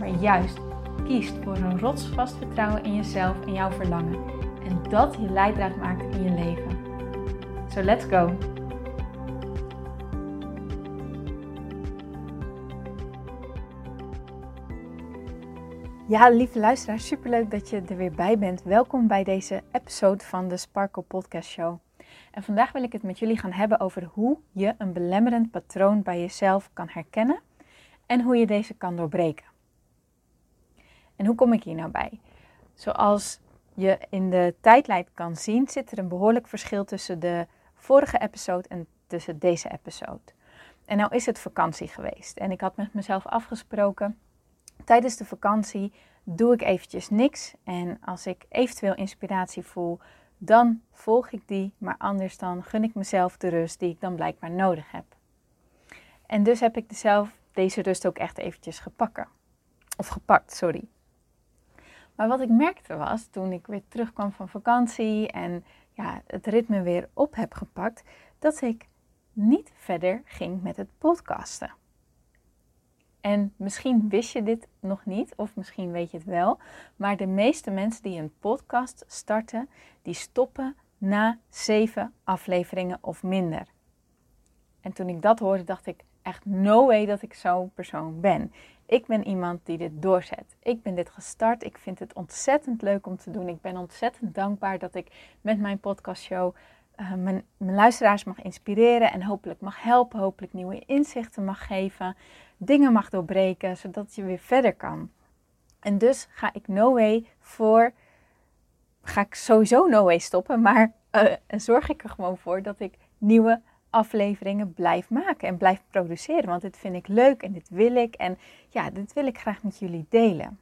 maar juist kiest voor een rotsvast vertrouwen in jezelf en jouw verlangen. En dat je leidraad maakt in je leven. So let's go! Ja, lieve luisteraars, superleuk dat je er weer bij bent. Welkom bij deze episode van de Sparkle Podcast Show. En vandaag wil ik het met jullie gaan hebben over hoe je een belemmerend patroon bij jezelf kan herkennen en hoe je deze kan doorbreken. En hoe kom ik hier nou bij? Zoals je in de tijdlijn kan zien, zit er een behoorlijk verschil tussen de vorige episode en tussen deze episode. En nou is het vakantie geweest. En ik had met mezelf afgesproken, tijdens de vakantie doe ik eventjes niks. En als ik eventueel inspiratie voel, dan volg ik die. Maar anders dan gun ik mezelf de rust die ik dan blijkbaar nodig heb. En dus heb ik zelf deze rust ook echt eventjes gepakken. Of gepakt, sorry. Maar wat ik merkte was, toen ik weer terugkwam van vakantie en ja, het ritme weer op heb gepakt, dat ik niet verder ging met het podcasten. En misschien wist je dit nog niet, of misschien weet je het wel, maar de meeste mensen die een podcast starten, die stoppen na zeven afleveringen of minder. En toen ik dat hoorde, dacht ik echt no way dat ik zo'n persoon ben. Ik ben iemand die dit doorzet. Ik ben dit gestart. Ik vind het ontzettend leuk om te doen. Ik ben ontzettend dankbaar dat ik met mijn podcastshow uh, mijn, mijn luisteraars mag inspireren en hopelijk mag helpen. Hopelijk nieuwe inzichten mag geven. Dingen mag doorbreken, zodat je weer verder kan. En dus ga ik no way voor. Ga ik sowieso no way stoppen. Maar uh, zorg ik er gewoon voor dat ik nieuwe afleveringen blijf maken en blijf produceren. Want dit vind ik leuk en dit wil ik. En ja, dit wil ik graag met jullie delen.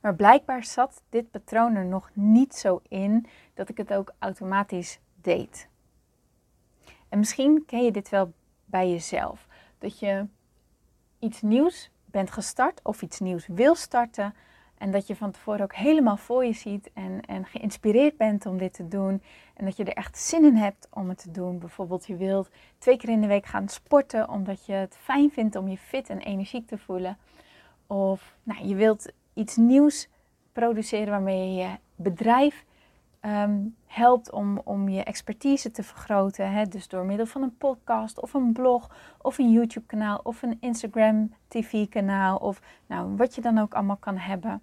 Maar blijkbaar zat dit patroon er nog niet zo in dat ik het ook automatisch deed. En misschien ken je dit wel bij jezelf. Dat je iets nieuws bent gestart of iets nieuws wil starten. En dat je van tevoren ook helemaal voor je ziet en, en geïnspireerd bent om dit te doen. En dat je er echt zin in hebt om het te doen. Bijvoorbeeld je wilt twee keer in de week gaan sporten omdat je het fijn vindt om je fit en energiek te voelen. Of nou, je wilt iets nieuws produceren waarmee je je bedrijf ehm, helpt om, om je expertise te vergroten. Hè? Dus door middel van een podcast of een blog of een YouTube kanaal of een Instagram TV kanaal. Of nou, wat je dan ook allemaal kan hebben.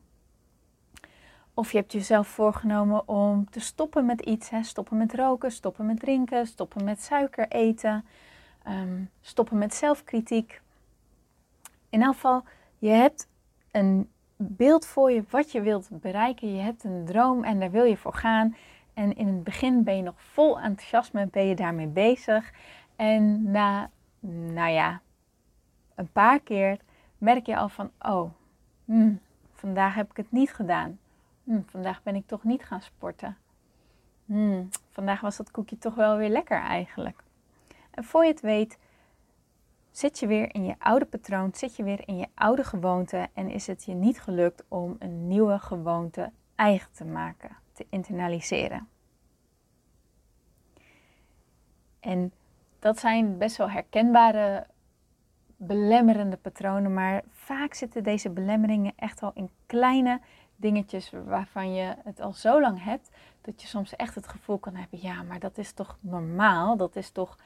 Of je hebt jezelf voorgenomen om te stoppen met iets. Hè? Stoppen met roken, stoppen met drinken, stoppen met suiker eten, ehm, stoppen met zelfkritiek. In elk geval, je hebt een beeld voor je wat je wilt bereiken. Je hebt een droom en daar wil je voor gaan. En in het begin ben je nog vol enthousiasme, ben je daarmee bezig. En na, nou ja, een paar keer merk je al van, oh, hmm, vandaag heb ik het niet gedaan hm, vandaag ben ik toch niet gaan sporten. Hm, vandaag was dat koekje toch wel weer lekker eigenlijk. En voor je het weet, zit je weer in je oude patroon, zit je weer in je oude gewoonte en is het je niet gelukt om een nieuwe gewoonte eigen te maken, te internaliseren. En dat zijn best wel herkenbare belemmerende patronen, maar vaak zitten deze belemmeringen echt al in kleine dingetjes waarvan je het al zo lang hebt, dat je soms echt het gevoel kan hebben, ja, maar dat is toch normaal, dat is toch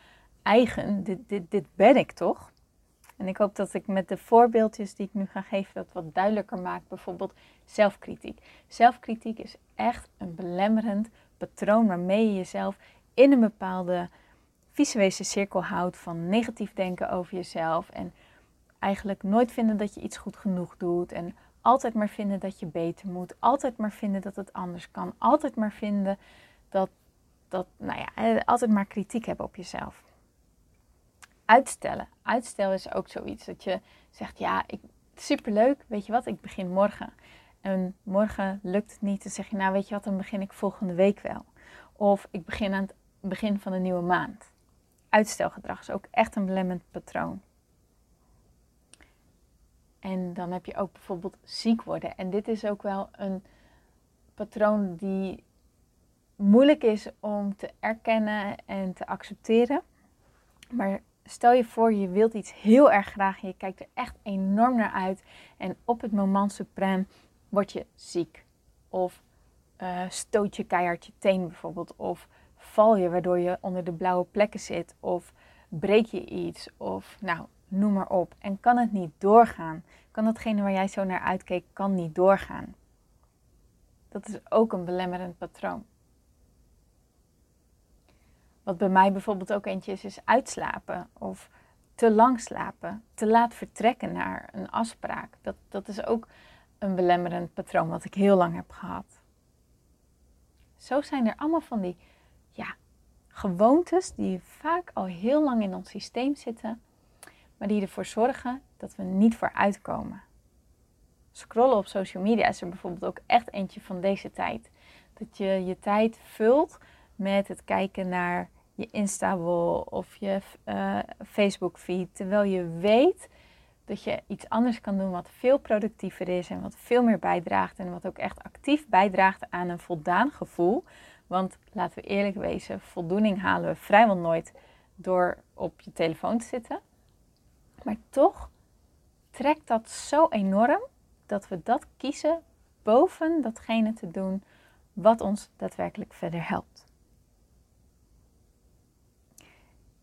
eigen, dit, dit, dit ben ik toch? En ik hoop dat ik met de voorbeeldjes die ik nu ga geven dat wat duidelijker maak. Bijvoorbeeld zelfkritiek. Zelfkritiek is echt een belemmerend patroon waarmee je jezelf in een bepaalde visuele cirkel houdt van negatief denken over jezelf en eigenlijk nooit vinden dat je iets goed genoeg doet en altijd maar vinden dat je beter moet. Altijd maar vinden dat het anders kan. Altijd maar vinden dat, dat nou ja, eh, altijd maar kritiek hebben op jezelf. Uitstellen. Uitstel is ook zoiets dat je zegt, ja, ik, superleuk, weet je wat, ik begin morgen. En morgen lukt het niet, dan zeg je, nou weet je wat, dan begin ik volgende week wel. Of ik begin aan het begin van een nieuwe maand. Uitstelgedrag is ook echt een belemmerend patroon. En dan heb je ook bijvoorbeeld ziek worden. En dit is ook wel een patroon die moeilijk is om te erkennen en te accepteren. Maar stel je voor, je wilt iets heel erg graag en je kijkt er echt enorm naar uit. En op het moment suprem word je ziek. Of uh, stoot je keihard je teen bijvoorbeeld. Of val je waardoor je onder de blauwe plekken zit. Of breek je iets. Of nou, noem maar op. En kan het niet doorgaan. Kan datgene waar jij zo naar uitkeek, kan niet doorgaan. Dat is ook een belemmerend patroon. Wat bij mij bijvoorbeeld ook eentje is, is uitslapen of te lang slapen, te laat vertrekken naar een afspraak. Dat, dat is ook een belemmerend patroon wat ik heel lang heb gehad. Zo zijn er allemaal van die ja, gewoontes die vaak al heel lang in ons systeem zitten, maar die ervoor zorgen dat we niet vooruitkomen. Scrollen op social media is er bijvoorbeeld ook echt eentje van deze tijd. Dat je je tijd vult met het kijken naar je Insta-wall of je uh, Facebook-feed. Terwijl je weet dat je iets anders kan doen wat veel productiever is en wat veel meer bijdraagt. En wat ook echt actief bijdraagt aan een voldaan gevoel. Want laten we eerlijk wezen, voldoening halen we vrijwel nooit door op je telefoon te zitten. Maar toch trekt dat zo enorm dat we dat kiezen boven datgene te doen wat ons daadwerkelijk verder helpt.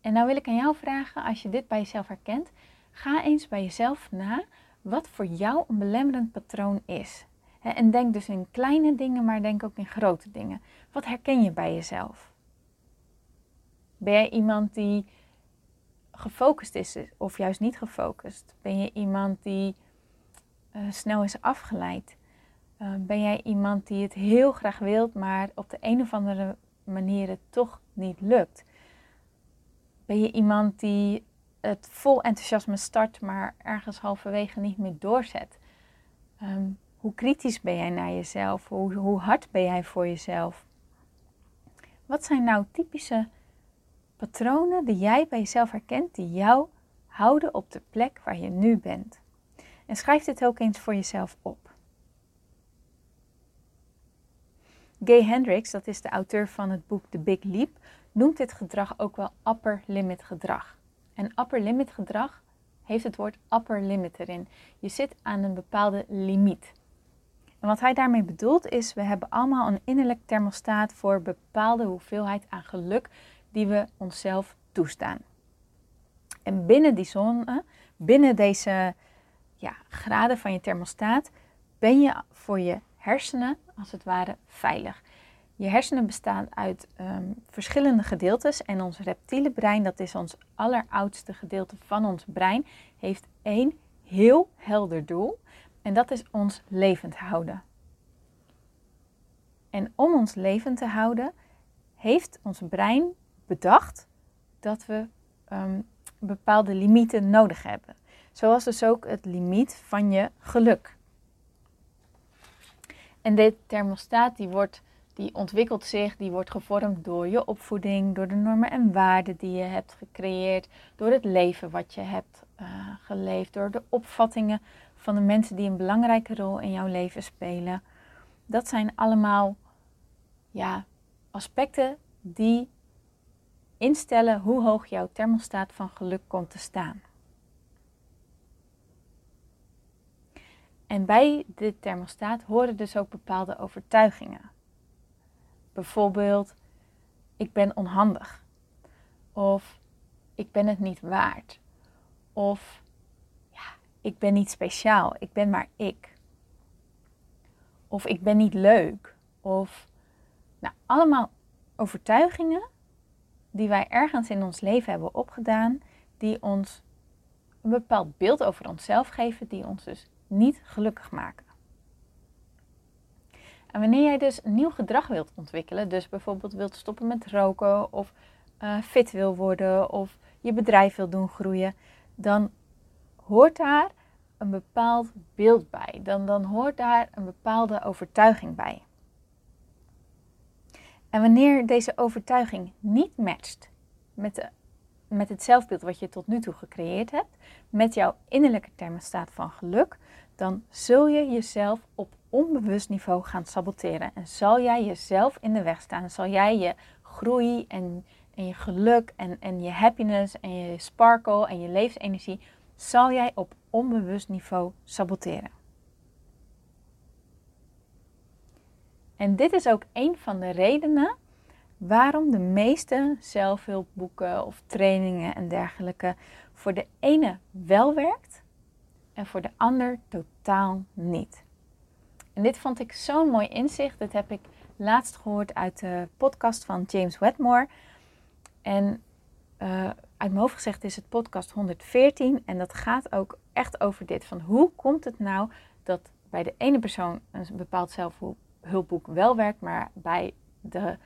En nou wil ik aan jou vragen, als je dit bij jezelf herkent, ga eens bij jezelf na wat voor jou een belemmerend patroon is. En denk dus in kleine dingen, maar denk ook in grote dingen. Wat herken je bij jezelf? Ben jij iemand die gefocust is of juist niet gefocust? Ben je iemand die uh, snel is afgeleid? Uh, ben jij iemand die het heel graag wilt, maar op de een of andere manier het toch niet lukt? Ben je iemand die het vol enthousiasme start, maar ergens halverwege niet meer doorzet? Um, hoe kritisch ben jij naar jezelf? Hoe, hoe hard ben jij voor jezelf? Wat zijn nou typische patronen die jij bij jezelf herkent, die jou houden op de plek waar je nu bent? En schrijf dit ook eens voor jezelf op. Gay Hendricks, dat is de auteur van het boek The Big Leap, noemt dit gedrag ook wel upper limit gedrag. En upper limit gedrag heeft het woord upper limit erin. Je zit aan een bepaalde limiet. En wat hij daarmee bedoelt is, we hebben allemaal een innerlijk thermostaat voor bepaalde hoeveelheid aan geluk die we onszelf toestaan. En binnen die zone, binnen deze ja, graden van je thermostaat, ben je voor je hersenen als het ware veilig. Je hersenen bestaan uit ehm, verschillende gedeeltes en ons reptiele brein, dat is ons alleroudste gedeelte van ons brein, heeft één heel helder doel en dat is ons levend houden. En om ons levend te houden, heeft ons brein bedacht dat we um, bepaalde limieten nodig hebben. Zoals dus ook het limiet van je geluk. En dit thermostaat die wordt, die ontwikkelt zich, die wordt gevormd door je opvoeding, door de normen en waarden die je hebt gecreëerd, door het leven wat je hebt uh, geleefd, door de opvattingen van de mensen die een belangrijke rol in jouw leven spelen. Dat zijn allemaal ja, aspecten die instellen hoe hoog jouw thermostaat van geluk komt te staan. En bij dit thermostaat horen dus ook bepaalde overtuigingen. Bijvoorbeeld, ik ben onhandig. Of ik ben het niet waard. Of ik ben niet speciaal, ik ben maar ik. Of ik ben niet leuk. Of nou, allemaal overtuigingen die wij ergens in ons leven hebben opgedaan, die ons een bepaald beeld over onszelf geven, die ons dus niet gelukkig maken. En wanneer jij dus nieuw gedrag wilt ontwikkelen, dus bijvoorbeeld wilt stoppen met roken of uh, fit wil worden of je bedrijf wil doen groeien, dan hoort daar een bepaald beeld bij. Dan, dan hoort daar een bepaalde overtuiging bij. En wanneer deze overtuiging niet matcht met, de, met het zelfbeeld wat je tot nu toe gecreëerd hebt, met jouw innerlijke thermostaat van geluk, dan zul je jezelf op onbewust niveau gaan saboteren. En zal jij jezelf in de weg staan, zal jij je groei en, en je geluk en, en je happiness en je sparkle en je levensenergie, zal jij op onbewust niveau saboteren. En dit is ook een van de redenen waarom de meeste zelfhulpboeken of trainingen en dergelijke voor de ene wel werkt en voor de ander totaal niet. En dit vond ik zo'n mooi inzicht. Dat heb ik laatst gehoord uit de podcast van James Wedmore. En uh, uit mijn hoofd gezegd is het podcast 114. En dat gaat ook echt over dit. Van hoe komt het nou dat bij de ene persoon een bepaald zelfhulpboek wel werkt, maar bij de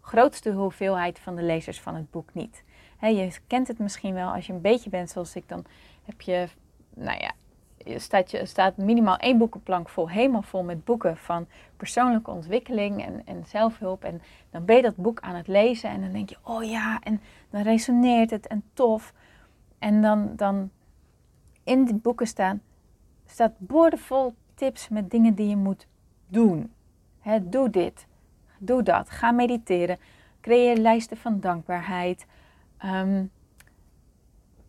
grootste hoeveelheid van de lezers van het boek niet. je kent het misschien wel als je een beetje bent zoals ik, dan heb je, nou ja, staat, je, staat minimaal één boekenplank vol, helemaal vol met boeken van persoonlijke ontwikkeling en, en zelfhulp. En dan ben je dat boek aan het lezen en dan denk je, oh ja, en dan resoneert het en tof. En dan, dan in die boeken staan, staat boordevol tips met dingen die je moet doen. Doe dit, doe dat, ga mediteren, creëer lijsten van dankbaarheid. Ehm,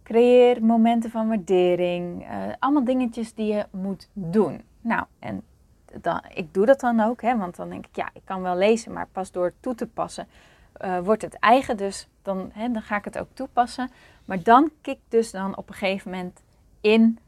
Creëer momenten van waardering. Uh, allemaal dingetjes die je moet doen. Nou, en dan, ik doe dat dan ook, hè, want dan denk ik, ja, ik kan wel lezen, maar pas door toe te passen uh, wordt het eigen. Dus dan, hè, dan ga ik het ook toepassen. Maar dan kik dus dan op een gegeven moment in,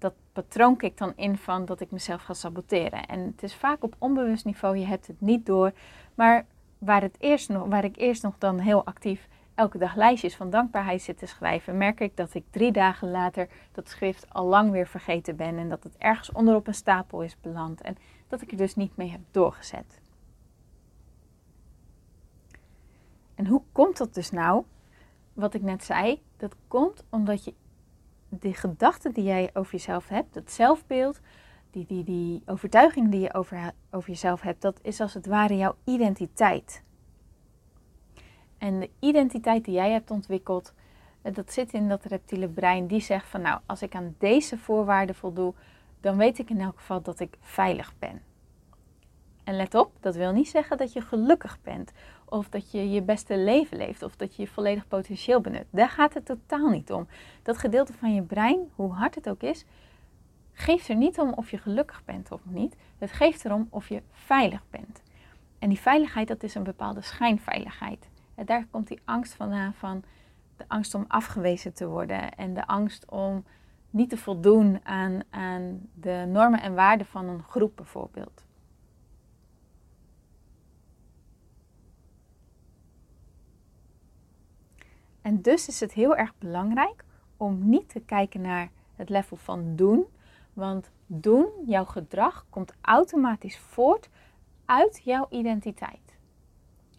dat patroon kikt dan in van dat ik mezelf ga saboteren. En het is vaak op onbewust niveau, je hebt het niet door. Maar waar, het eerst nog, waar ik eerst nog dan heel actief elke dag lijstjes van dankbaarheid zit te schrijven, merk ik dat ik drie dagen later dat schrift al lang weer vergeten ben en dat het ergens onderop een stapel is beland en dat ik er dus niet mee heb doorgezet. En hoe komt dat dus nou? Wat ik net zei, dat komt omdat je de gedachten die jij over jezelf hebt, het zelfbeeld, die, die, die overtuiging die je over, over jezelf hebt, dat is als het ware jouw identiteit. En de identiteit die jij hebt ontwikkeld, eh, dat zit in dat reptiele brein. Die zegt van nou, als ik aan deze voorwaarden voldoe, dan weet ik in elk geval dat ik veilig ben. En let op, dat wil niet zeggen dat je gelukkig bent. Of dat je je beste leven leeft. Of dat je je volledig potentieel benut. Daar gaat het totaal niet om. Dat gedeelte van je brein, hoe hard het ook is, geeft er niet om of je gelukkig bent of niet. Het geeft erom of je veilig bent. En die veiligheid, dat is een bepaalde schijnveiligheid. En daar komt die angst vandaan van de angst om afgewezen te worden en de angst om niet te voldoen aan, aan de normen en waarden van een groep bijvoorbeeld. En dus is het heel erg belangrijk om niet te kijken naar het level van doen, want doen, jouw gedrag, komt automatisch voort uit jouw identiteit.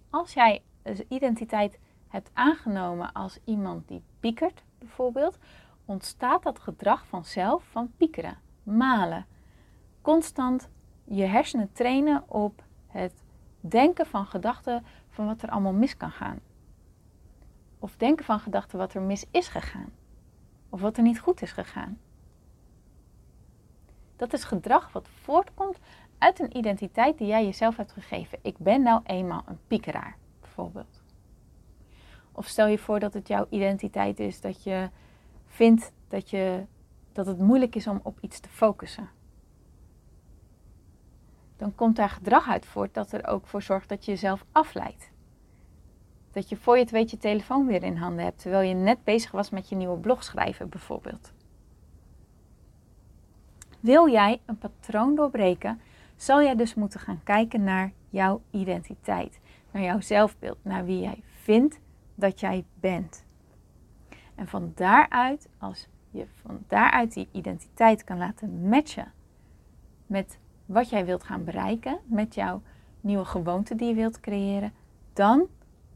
Als jij dus identiteit hebt aangenomen als iemand die piekert, bijvoorbeeld, ontstaat dat gedrag vanzelf van piekeren, malen. Constant je hersenen trainen op het denken van gedachten van wat er allemaal mis kan gaan. Of denken van gedachten wat er mis is gegaan. Of wat er niet goed is gegaan. Dat is gedrag wat voortkomt uit een identiteit die jij jezelf hebt gegeven. Ik ben nou eenmaal een piekeraar bijvoorbeeld. Of stel je voor dat het jouw identiteit is dat je vindt dat, je, dat het moeilijk is om op iets te focussen. Dan komt daar gedrag uit voort dat er ook voor zorgt dat je jezelf afleidt. Dat je voor je het weet je telefoon weer in handen hebt, terwijl je net bezig was met je nieuwe blog schrijven bijvoorbeeld. Wil jij een patroon doorbreken, zal jij dus moeten gaan kijken naar jouw identiteit naar jouw zelfbeeld, naar wie jij vindt dat jij bent. En van daaruit, als je van daaruit die identiteit kan laten matchen met wat jij wilt gaan bereiken, met jouw nieuwe gewoonte die je wilt creëren, dan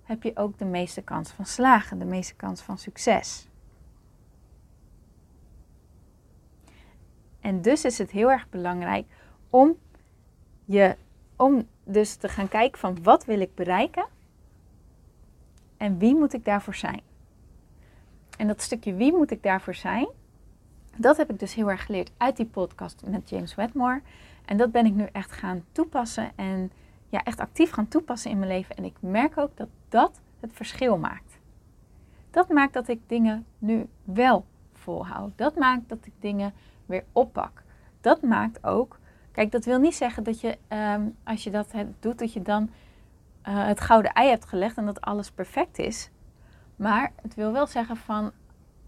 heb je ook de meeste kans van slagen, de meeste kans van succes. En dus is het heel erg belangrijk om, je, om dus te gaan kijken van wat wil ik bereiken en wie moet ik daarvoor zijn. En dat stukje wie moet ik daarvoor zijn, dat heb ik dus heel erg geleerd uit die podcast met James Wedmore. En dat ben ik nu echt gaan toepassen en ja, echt actief gaan toepassen in mijn leven. En ik merk ook dat dat het verschil maakt. Dat maakt dat ik dingen nu wel volhoud. Dat maakt dat ik dingen weer oppak. Dat maakt ook, kijk, dat wil niet zeggen dat je ehm, als je dat doet, dat je dan uh, het gouden ei hebt gelegd en dat alles perfect is. Maar het wil wel zeggen van,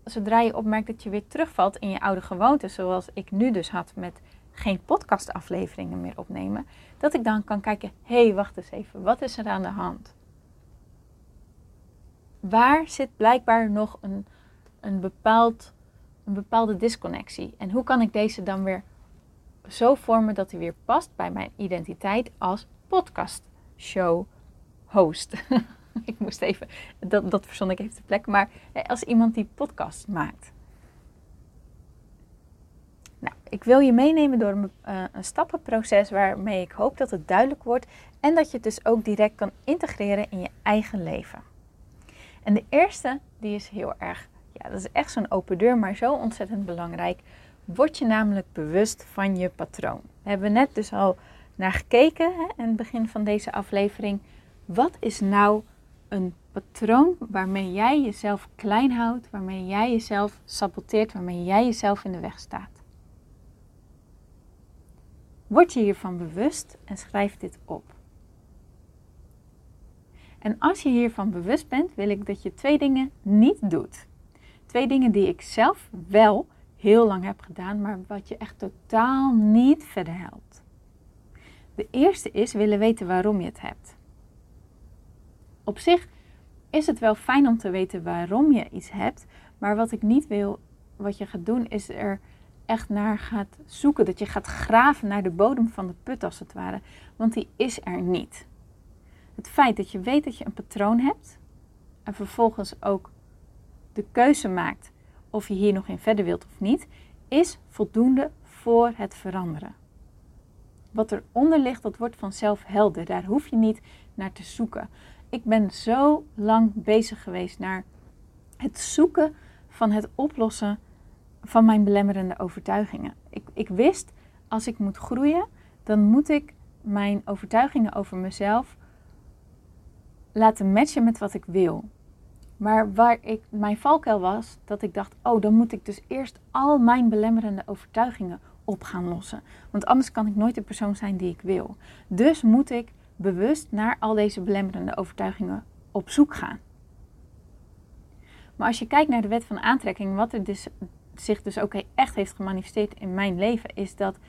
zodra je opmerkt dat je weer terugvalt in je oude gewoontes, zoals ik nu dus had met geen podcastafleveringen meer opnemen, dat ik dan kan kijken, hé, hey, wacht eens even, wat is er aan de hand? Waar zit blijkbaar nog een, een, bepaald, een bepaalde disconnectie? En hoe kan ik deze dan weer zo vormen dat hij weer past bij mijn identiteit als podcastshow host? ik moest even, dat, dat verzon ik even de plek, maar als iemand die podcast maakt. Nou, ik wil je meenemen door een, uh, een, stappenproces waarmee ik hoop dat het duidelijk wordt en dat je het dus ook direct kan integreren in je eigen leven. En de eerste, die is heel erg, ja, dat is echt zo'n open deur, maar zo ontzettend belangrijk. Word je namelijk bewust van je patroon. We hebben net dus al naar gekeken hè, in het begin van deze aflevering. Wat is nou een patroon waarmee jij jezelf klein houdt, waarmee jij jezelf saboteert, waarmee jij jezelf in de weg staat? Word je hiervan bewust en schrijf dit op. En als je hiervan bewust bent, wil ik dat je twee dingen niet doet. Twee dingen die ik zelf wel heel lang heb gedaan, maar wat je echt totaal niet verder helpt. De eerste is willen weten waarom je het hebt. Op zich is het wel fijn om te weten waarom je iets hebt, maar wat ik niet wil, wat je gaat doen, is er echt naar gaat zoeken. Dat je gaat graven naar de bodem van de put als het ware. Want die is er niet. Het feit dat je weet dat je een patroon hebt en vervolgens ook de keuze maakt of je hier nog in verder wilt of niet, is voldoende voor het veranderen. Wat eronder ligt, dat wordt vanzelf helder. Daar hoef je niet naar te zoeken. Ik ben zo lang bezig geweest naar het zoeken van het oplossen van mijn belemmerende overtuigingen. Ik, ik wist, als ik moet groeien, dan moet ik mijn overtuigingen over mezelf laten matchen met wat ik wil. Maar waar ik, mijn valkuil was, dat ik dacht, oh, dan moet ik dus eerst al mijn belemmerende overtuigingen op gaan lossen. Want anders kan ik nooit de persoon zijn die ik wil. Dus moet ik bewust naar al deze belemmerende overtuigingen op zoek gaan. Maar als je kijkt naar de wet van aantrekking, wat er dus, zich dus ook echt heeft gemanifesteerd in mijn leven, is dat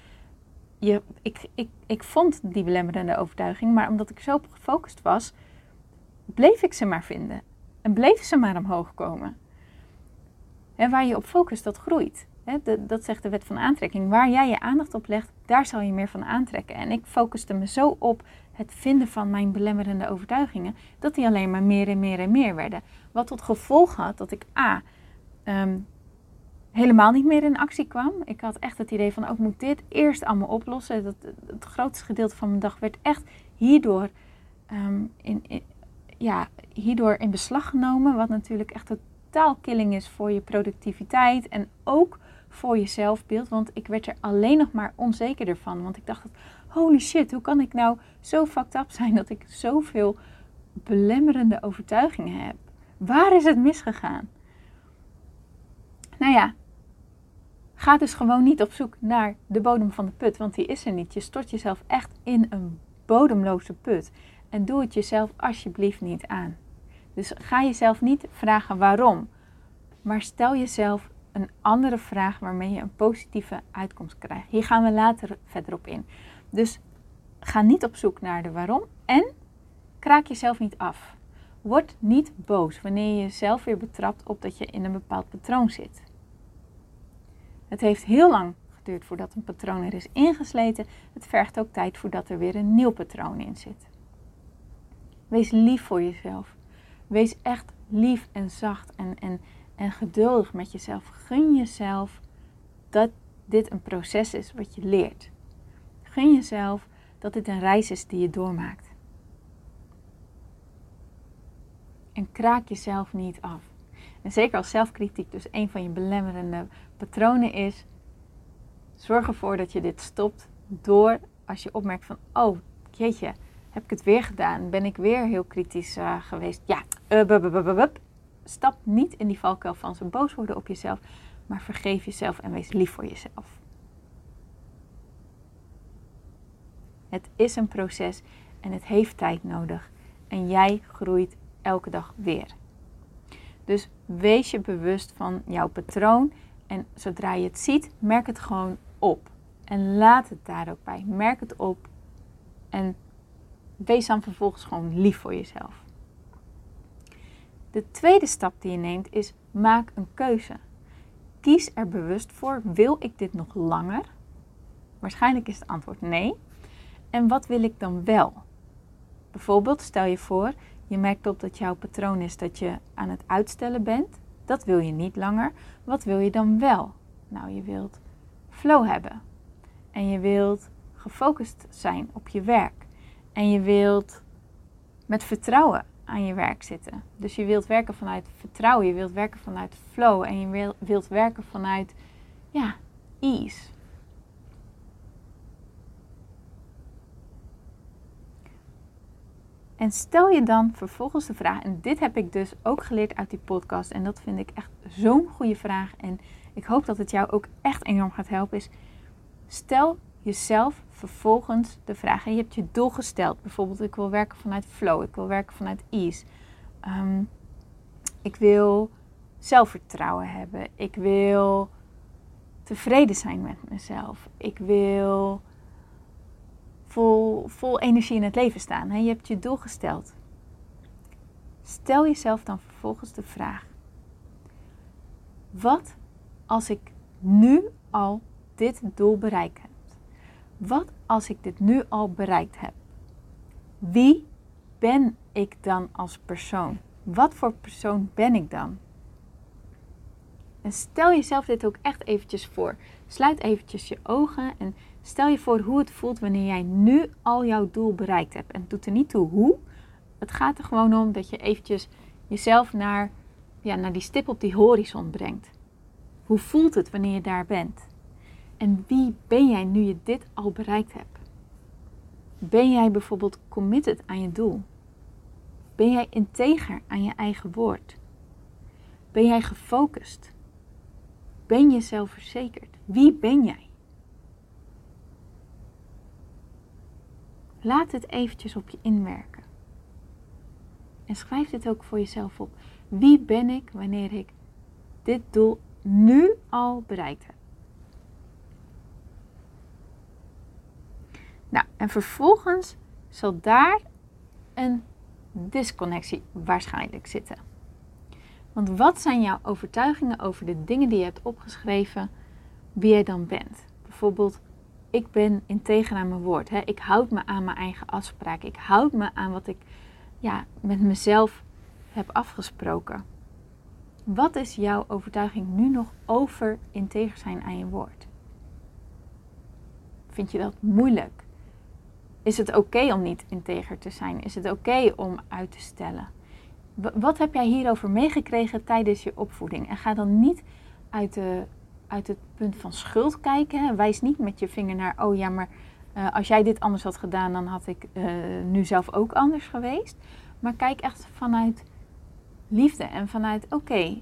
je, ik, ik, ik vond die belemmerende overtuiging, maar omdat ik zo gefocust was, bleef ik ze maar vinden. En bleef ze maar omhoog komen. En waar je op focust, dat groeit. dat zegt de wet van aantrekking. Waar jij je aandacht op legt, daar zal je meer van aantrekken. En ik focuste me zo op het vinden van mijn belemmerende overtuigingen, dat die alleen maar meer en meer en meer werden. Wat tot gevolg had dat ik A. Ehm, helemaal niet meer in actie kwam. Ik had echt het idee van, ook oh, moet dit eerst allemaal oplossen. Dat, het grootste gedeelte van mijn dag werd echt hierdoor ehm, in, ja, hierdoor in beslag genomen. Wat natuurlijk echt totaal killing is voor je productiviteit en ook voor je zelfbeeld. Want ik werd er alleen nog maar onzekerder van. Want ik dacht, holy shit, hoe kan ik nou zo fucked up zijn dat ik zoveel belemmerende overtuigingen heb? Waar is het misgegaan? Nou ja, ga dus gewoon niet op zoek naar de bodem van de put, want die is er niet. Je stort jezelf echt in een bodemloze put. En doe het jezelf alsjeblieft niet aan. Dus ga jezelf niet vragen waarom, maar stel jezelf een andere vraag waarmee je een positieve uitkomst krijgt. Hier gaan we later verder op in. Dus ga niet op zoek naar de waarom en kraak jezelf niet af. Word niet boos wanneer je jezelf weer betrapt op dat je in een bepaald patroon zit. Het heeft heel lang geduurd voordat een patroon er is ingesleten. Het vergt ook tijd voordat er weer een nieuw patroon in zit. Wees lief voor jezelf. Wees echt lief en zacht en, en, en geduldig met jezelf. Gun jezelf dat dit een proces is wat je leert. Gun jezelf dat dit een reis is die je doormaakt. En kraak jezelf niet af. En zeker als zelfkritiek dus een van je belemmerende patronen is, zorg ervoor dat je dit stopt door als je opmerkt van, oh jeetje, heb ik het weer gedaan? Ben ik weer heel kritisch uh, geweest? Ja, uh, stap niet in die valkuil van zo boos worden op jezelf, maar vergeef jezelf en wees lief voor jezelf. Het is een proces en het heeft tijd nodig. En jij groeit elke dag weer. Dus wees je bewust van jouw patroon. En zodra je het ziet, merk het gewoon op. En laat het daar ook bij. Merk het op. En wees dan vervolgens gewoon lief voor jezelf. De tweede stap die je neemt is maak een keuze. Kies er bewust voor. Wil ik dit nog langer? Waarschijnlijk is het antwoord nee. En wat wil ik dan wel? Bijvoorbeeld, stel je voor, je merkt op dat jouw patroon is dat je aan het uitstellen bent. Dat wil je niet langer. Wat wil je dan wel? Nou, je wilt flow hebben. En je wilt gefocust zijn op je werk. En je wilt met vertrouwen aan je werk zitten. Dus je wilt werken vanuit vertrouwen, je wilt werken vanuit flow en je wilt werken vanuit ja, ease. En stel je dan vervolgens de vraag, en dit heb ik dus ook geleerd uit die podcast, en dat vind ik echt zo'n goede vraag, en ik hoop dat het jou ook echt enorm gaat helpen, is stel jezelf vervolgens de vraag, en je hebt je doel gesteld, bijvoorbeeld ik wil werken vanuit flow, ik wil werken vanuit ease, um, ik wil zelfvertrouwen hebben, ik wil tevreden zijn met mezelf, ik wil vol, vol energie in het leven staan. Je hebt je doel gesteld. Stel jezelf dan vervolgens de vraag: wat als ik nu al dit doel bereikt heb? Wat als ik dit nu al bereikt heb? Wie ben ik dan als persoon? Wat voor persoon ben ik dan? En stel jezelf dit ook echt eventjes voor. Sluit eventjes je ogen en Stel je voor hoe het voelt wanneer jij nu al jouw doel bereikt hebt. En het doet er niet toe hoe. Het gaat er gewoon om dat je eventjes jezelf naar, ja, naar die stip op die horizon brengt. Hoe voelt het wanneer je daar bent? En wie ben jij nu je dit al bereikt hebt? Ben jij bijvoorbeeld committed aan je doel? Ben jij integer aan je eigen woord? Ben jij gefocust? Ben je zelfverzekerd? Wie ben jij? Laat het eventjes op je inwerken. En schrijf dit ook voor jezelf op. Wie ben ik wanneer ik dit doel nu al bereikt heb? Nou, en vervolgens zal daar een disconnectie waarschijnlijk zitten. Want wat zijn jouw overtuigingen over de dingen die je hebt opgeschreven, wie jij dan bent? Bijvoorbeeld, ik ben integer aan mijn woord. Hè? Ik houd me aan mijn eigen afspraak. Ik houd me aan wat ik ja, met mezelf heb afgesproken. Wat is jouw overtuiging nu nog over integer zijn aan je woord? Vind je dat moeilijk? Is het oké om niet integer te zijn? Is het oké om uit te stellen? Wat heb jij hierover meegekregen tijdens je opvoeding? En ga dan niet uit de uit het punt van schuld kijken. Wijs niet met je vinger naar, oh ja, maar uh, als jij dit anders had gedaan, dan had ik uh, nu zelf ook anders geweest. Maar kijk echt vanuit liefde en vanuit, oké,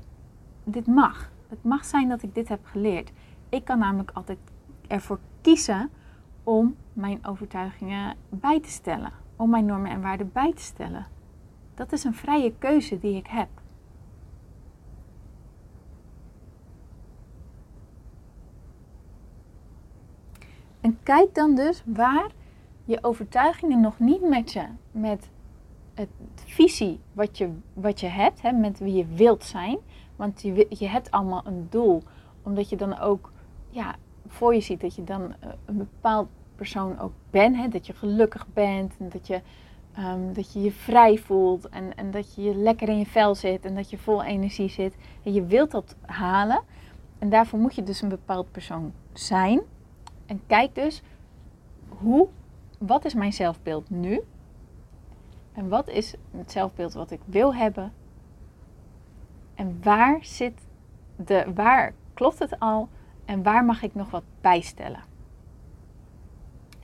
dit mag. Het mag zijn dat ik dit heb geleerd. Ik kan namelijk altijd ervoor kiezen om mijn overtuigingen bij te stellen. Om mijn normen en waarden bij te stellen. Dat is een vrije keuze die ik heb. En kijk dan dus waar je overtuigingen nog niet matchen met het visie wat je, wat je hebt, hè, met wie je wilt zijn. Want je, je hebt allemaal een doel, omdat je dan ook ja, voor je ziet dat je dan eh, een bepaald persoon ook bent. Hè, dat je gelukkig bent en dat je, um, dat je je vrij voelt en, en dat je lekker in je vel zit en dat je vol energie zit. En je wilt dat halen. En daarvoor moet je dus een bepaald persoon zijn. En kijk dus hoe, wat is mijn zelfbeeld nu? En wat is het zelfbeeld wat ik wil hebben? En waar zit de, waar klopt het al en waar mag ik nog wat bijstellen?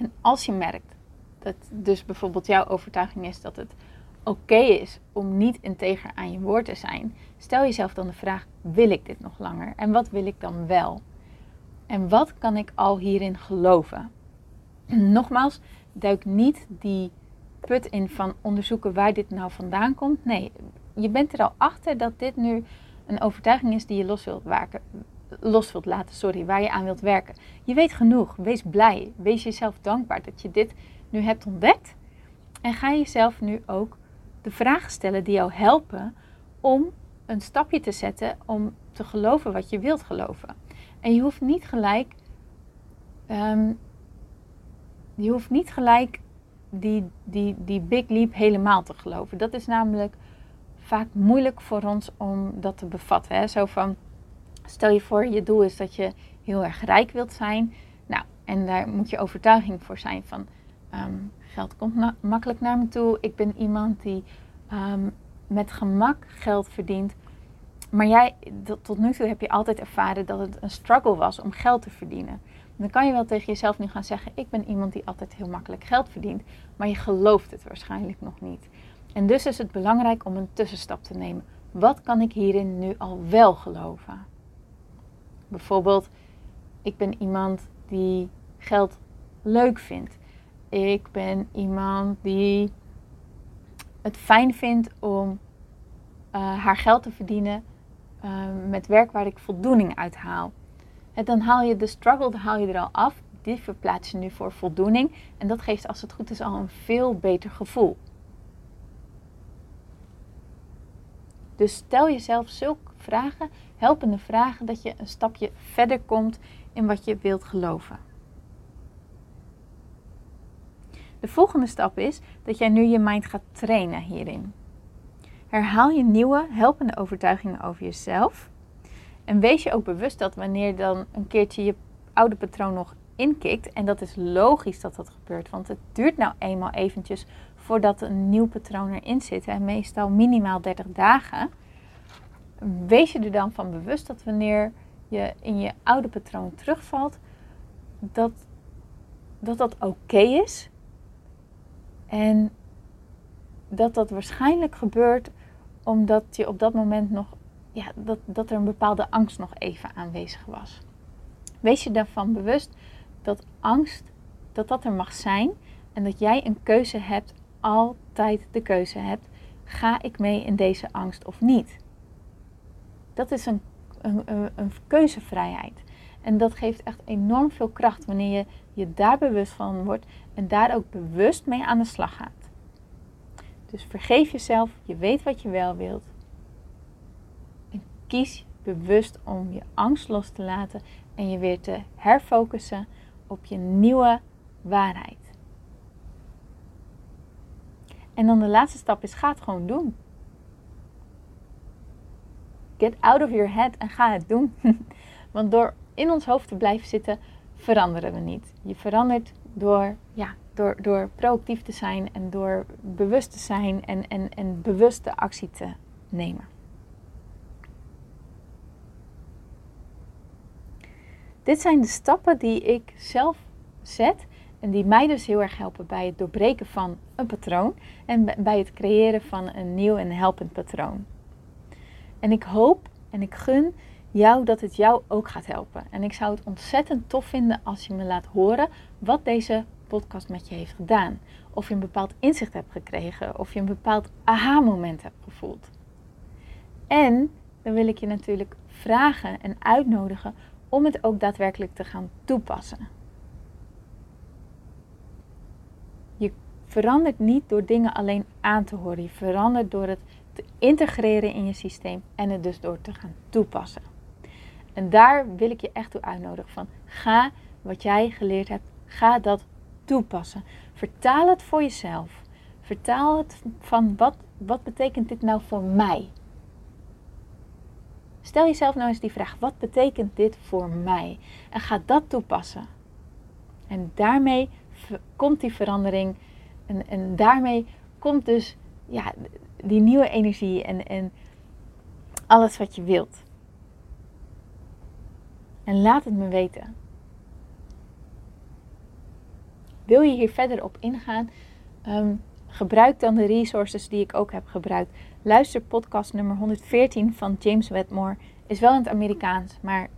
En als je merkt dat dus bijvoorbeeld jouw overtuiging is dat het oké is om niet integer aan je woord te zijn, stel jezelf dan de vraag: wil ik dit nog langer? En wat wil ik dan wel? En wat kan ik al hierin geloven? Nogmaals, duik niet die put in van onderzoeken waar dit nou vandaan komt. Nee, je bent er al achter dat dit nu een overtuiging is die je los wilt, waken, los wilt laten, sorry, waar je aan wilt werken. Je weet genoeg, wees blij, wees jezelf dankbaar dat je dit nu hebt ontdekt. En ga jezelf nu ook de vragen stellen die jou helpen om een stapje te zetten om te geloven wat je wilt geloven. En je hoeft niet gelijk, um, je hoeft niet gelijk die, die, die big leap helemaal te geloven. Dat is namelijk vaak moeilijk voor ons om dat te bevatten. Hè? Zo van, stel je voor, je doel is dat je heel erg rijk wilt zijn. Nou, en daar moet je overtuiging voor zijn van ehm, geld komt makkelijk naar me toe. Ik ben iemand die ehm, met gemak geld verdient. Maar jij, tot nu toe heb je altijd ervaren dat het een struggle was om geld te verdienen. Dan kan je wel tegen jezelf nu gaan zeggen: Ik ben iemand die altijd heel makkelijk geld verdient. Maar je gelooft het waarschijnlijk nog niet. En dus is het belangrijk om een tussenstap te nemen. Wat kan ik hierin nu al wel geloven? Bijvoorbeeld, ik ben iemand die geld leuk vindt. Ik ben iemand die het fijn vindt om uh, haar geld te verdienen uh, met werk waar ik voldoening uit haal. En dan haal je de struggle haal je er al af. Die verplaats je nu voor voldoening. En dat geeft als het goed is al een veel beter gevoel. Dus stel jezelf zulke vragen, helpende vragen, dat je een stapje verder komt in wat je wilt geloven. De volgende stap is dat jij nu je mind gaat trainen hierin. Herhaal je nieuwe, helpende overtuigingen over jezelf. En wees je ook bewust dat wanneer dan een keertje je oude patroon nog inkikt, en dat is logisch dat dat gebeurt, want het duurt nou eenmaal eventjes voordat een nieuw patroon erin zit, en meestal minimaal 30 dagen, wees je er dan van bewust dat wanneer je in je oude patroon terugvalt, dat dat, dat oké is. En dat dat waarschijnlijk gebeurt omdat je op dat moment nog, ja, dat, dat er een bepaalde angst nog even aanwezig was. Wees je daarvan bewust dat angst, dat dat er mag zijn en dat jij een keuze hebt altijd de keuze hebt: ga ik mee in deze angst of niet? Dat is een, een, een, keuzevrijheid. En dat geeft echt enorm veel kracht wanneer je je daar bewust van wordt en daar ook bewust mee aan de slag gaat. Dus vergeef jezelf, je weet wat je wel wilt. En kies bewust om je angst los te laten en je weer te herfocussen op je nieuwe waarheid. En dan de laatste stap is: ga het gewoon doen. Get out of your head en ga het doen. Want door in ons hoofd te blijven zitten, veranderen we niet. Je verandert door, ja, door, door proactief te zijn en door bewust te zijn en, en, en bewuste actie te nemen. Dit zijn de stappen die ik zelf zet en die mij dus heel erg helpen bij het doorbreken van een patroon en bij het creëren van een nieuw en helpend patroon. En ik hoop en ik gun jou dat het jou ook gaat helpen. En ik zou het ontzettend tof vinden als je me laat horen wat deze podcast met je heeft gedaan. Of je een bepaald inzicht hebt gekregen, of je een bepaald aha-moment hebt gevoeld. En dan wil ik je natuurlijk vragen en uitnodigen om het ook daadwerkelijk te gaan toepassen. verandert niet door dingen alleen aan te horen. Je verandert door het te integreren in je systeem en het dus door te gaan toepassen. En daar wil ik je echt toe uitnodigen van ga wat jij geleerd hebt, ga dat toepassen. Vertaal het voor jezelf. Vertaal het van wat, wat betekent dit nou voor mij? Stel jezelf nou eens die vraag: wat betekent dit voor mij? En ga dat toepassen. En daarmee komt die verandering. En, en daarmee komt dus ja, die nieuwe energie en, en alles wat je wilt. En laat het me weten. Wil je hier verder op ingaan? Um, gebruik dan de resources die ik ook heb gebruikt. Luister podcast nummer 114 van James Wedmore. Is wel in het Amerikaans, maar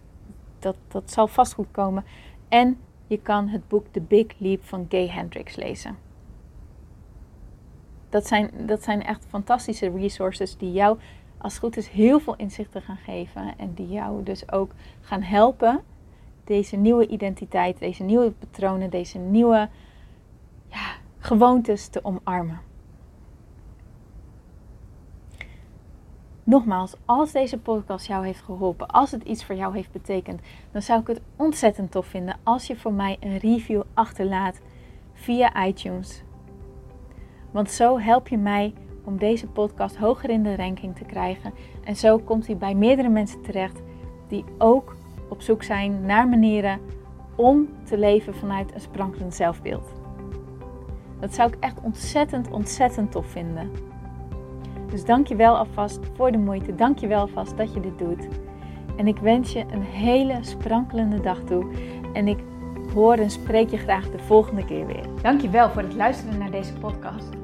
dat, dat zal vast goed komen. En je kan het boek The Big Leap van Gay Hendricks lezen. Dat zijn, dat zijn echt fantastische resources die jou, als het goed is, heel veel inzichten gaan geven. En die jou dus ook gaan helpen deze nieuwe identiteit, deze nieuwe patronen, deze nieuwe ja, gewoontes te omarmen. Nogmaals, als deze podcast jou heeft geholpen, als het iets voor jou heeft betekend, dan zou ik het ontzettend tof vinden als je voor mij een review achterlaat via iTunes. Want zo help je mij om deze podcast hoger in de ranking te krijgen. En zo komt hij bij meerdere mensen terecht die ook op zoek zijn naar manieren om te leven vanuit een sprankelend zelfbeeld. Dat zou ik echt ontzettend, ontzettend tof vinden. Dus dank je wel alvast voor de moeite. Dank je wel alvast dat je dit doet. En ik wens je een hele sprankelende dag toe. En ik hoor en spreek je graag de volgende keer weer. Dank je wel voor het luisteren naar deze podcast.